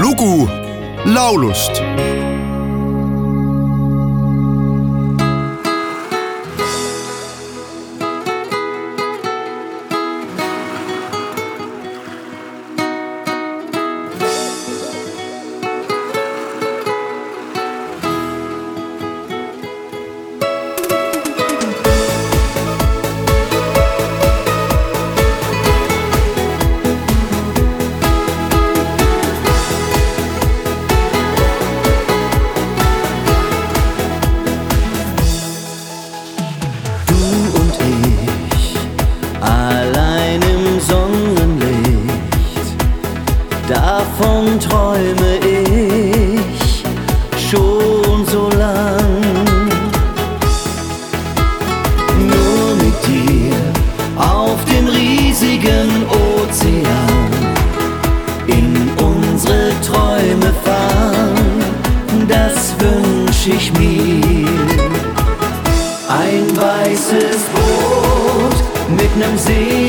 lugu laulust wünsch ich mir. Ein weißes Boot mit nem Segel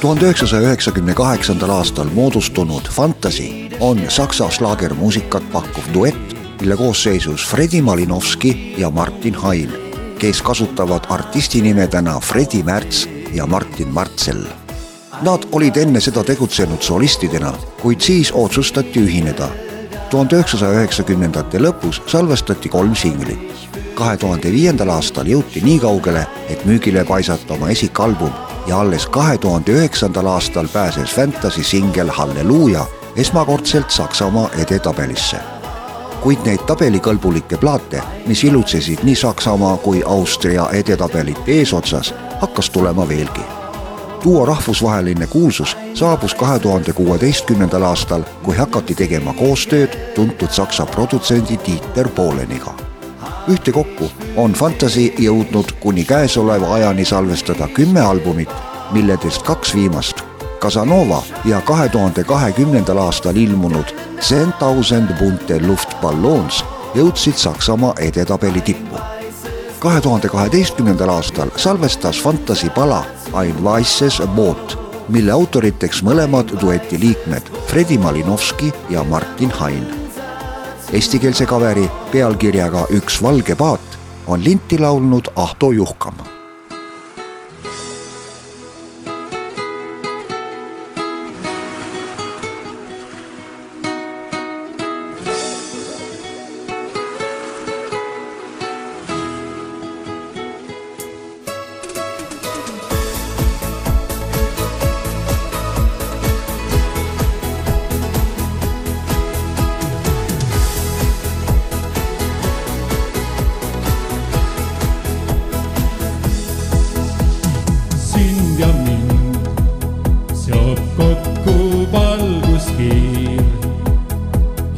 tuhande üheksasaja üheksakümne kaheksandal aastal moodustunud Fantasy on saksa slaagermuusikat pakkuv duett mille koosseisus Fredi Malinovski ja Martin Hain, kes kasutavad artistinimedena Fredi Märts ja Martin Martsel. Nad olid enne seda tegutsenud solistidena, kuid siis otsustati ühineda. tuhande üheksasaja üheksakümnendate lõpus salvestati kolm singlit. kahe tuhande viiendal aastal jõuti nii kaugele, et müügile paisata oma esikalbum ja alles kahe tuhande üheksandal aastal pääses Fantasy singel Halleluuja esmakordselt Saksamaa edetabelisse kuid neid tabelikõlbulikke plaate, mis ilutsesid nii Saksamaa kui Austria edetabelite eesotsas, hakkas tulema veelgi. duo rahvusvaheline kuulsus saabus kahe tuhande kuueteistkümnendal aastal, kui hakati tegema koostööd tuntud saksa produtsendi Dieter Bohleniga. Ühtekokku on Fantasy jõudnud kuni käesoleva ajani salvestada kümme albumit, milledest kaks viimast Casanova ja kahe tuhande kahekümnendal aastal ilmunud Ten Thousand Bunte Luftballons jõudsid Saksamaa edetabeli tippu. kahe tuhande kaheteistkümnendal aastal salvestas Fantasy pala Ein Weisses Boot, mille autoriteks mõlemad dueti liikmed Fredi Malinovski ja Martin Hain. Eestikeelse kaveri pealkirjaga Üks valge paat on linti laulnud Ahto Juhkam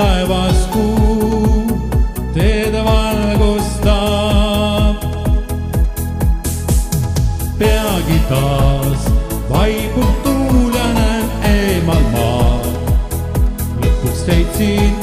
taevas kuu teed valgustab. peagi taas vaibub tuul ja näen eemal maad, lõpuks teid siin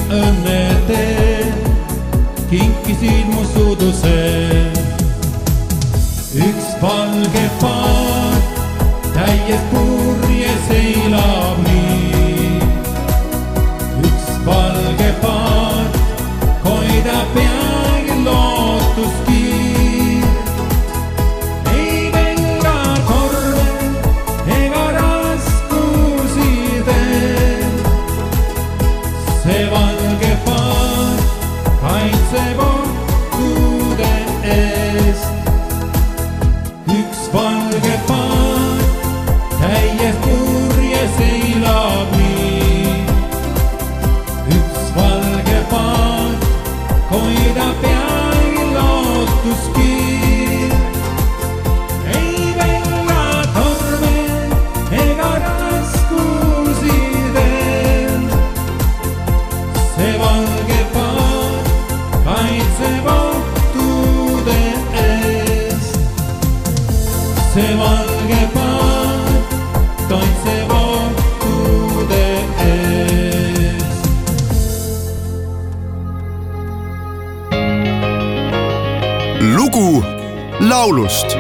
Save on. Laulust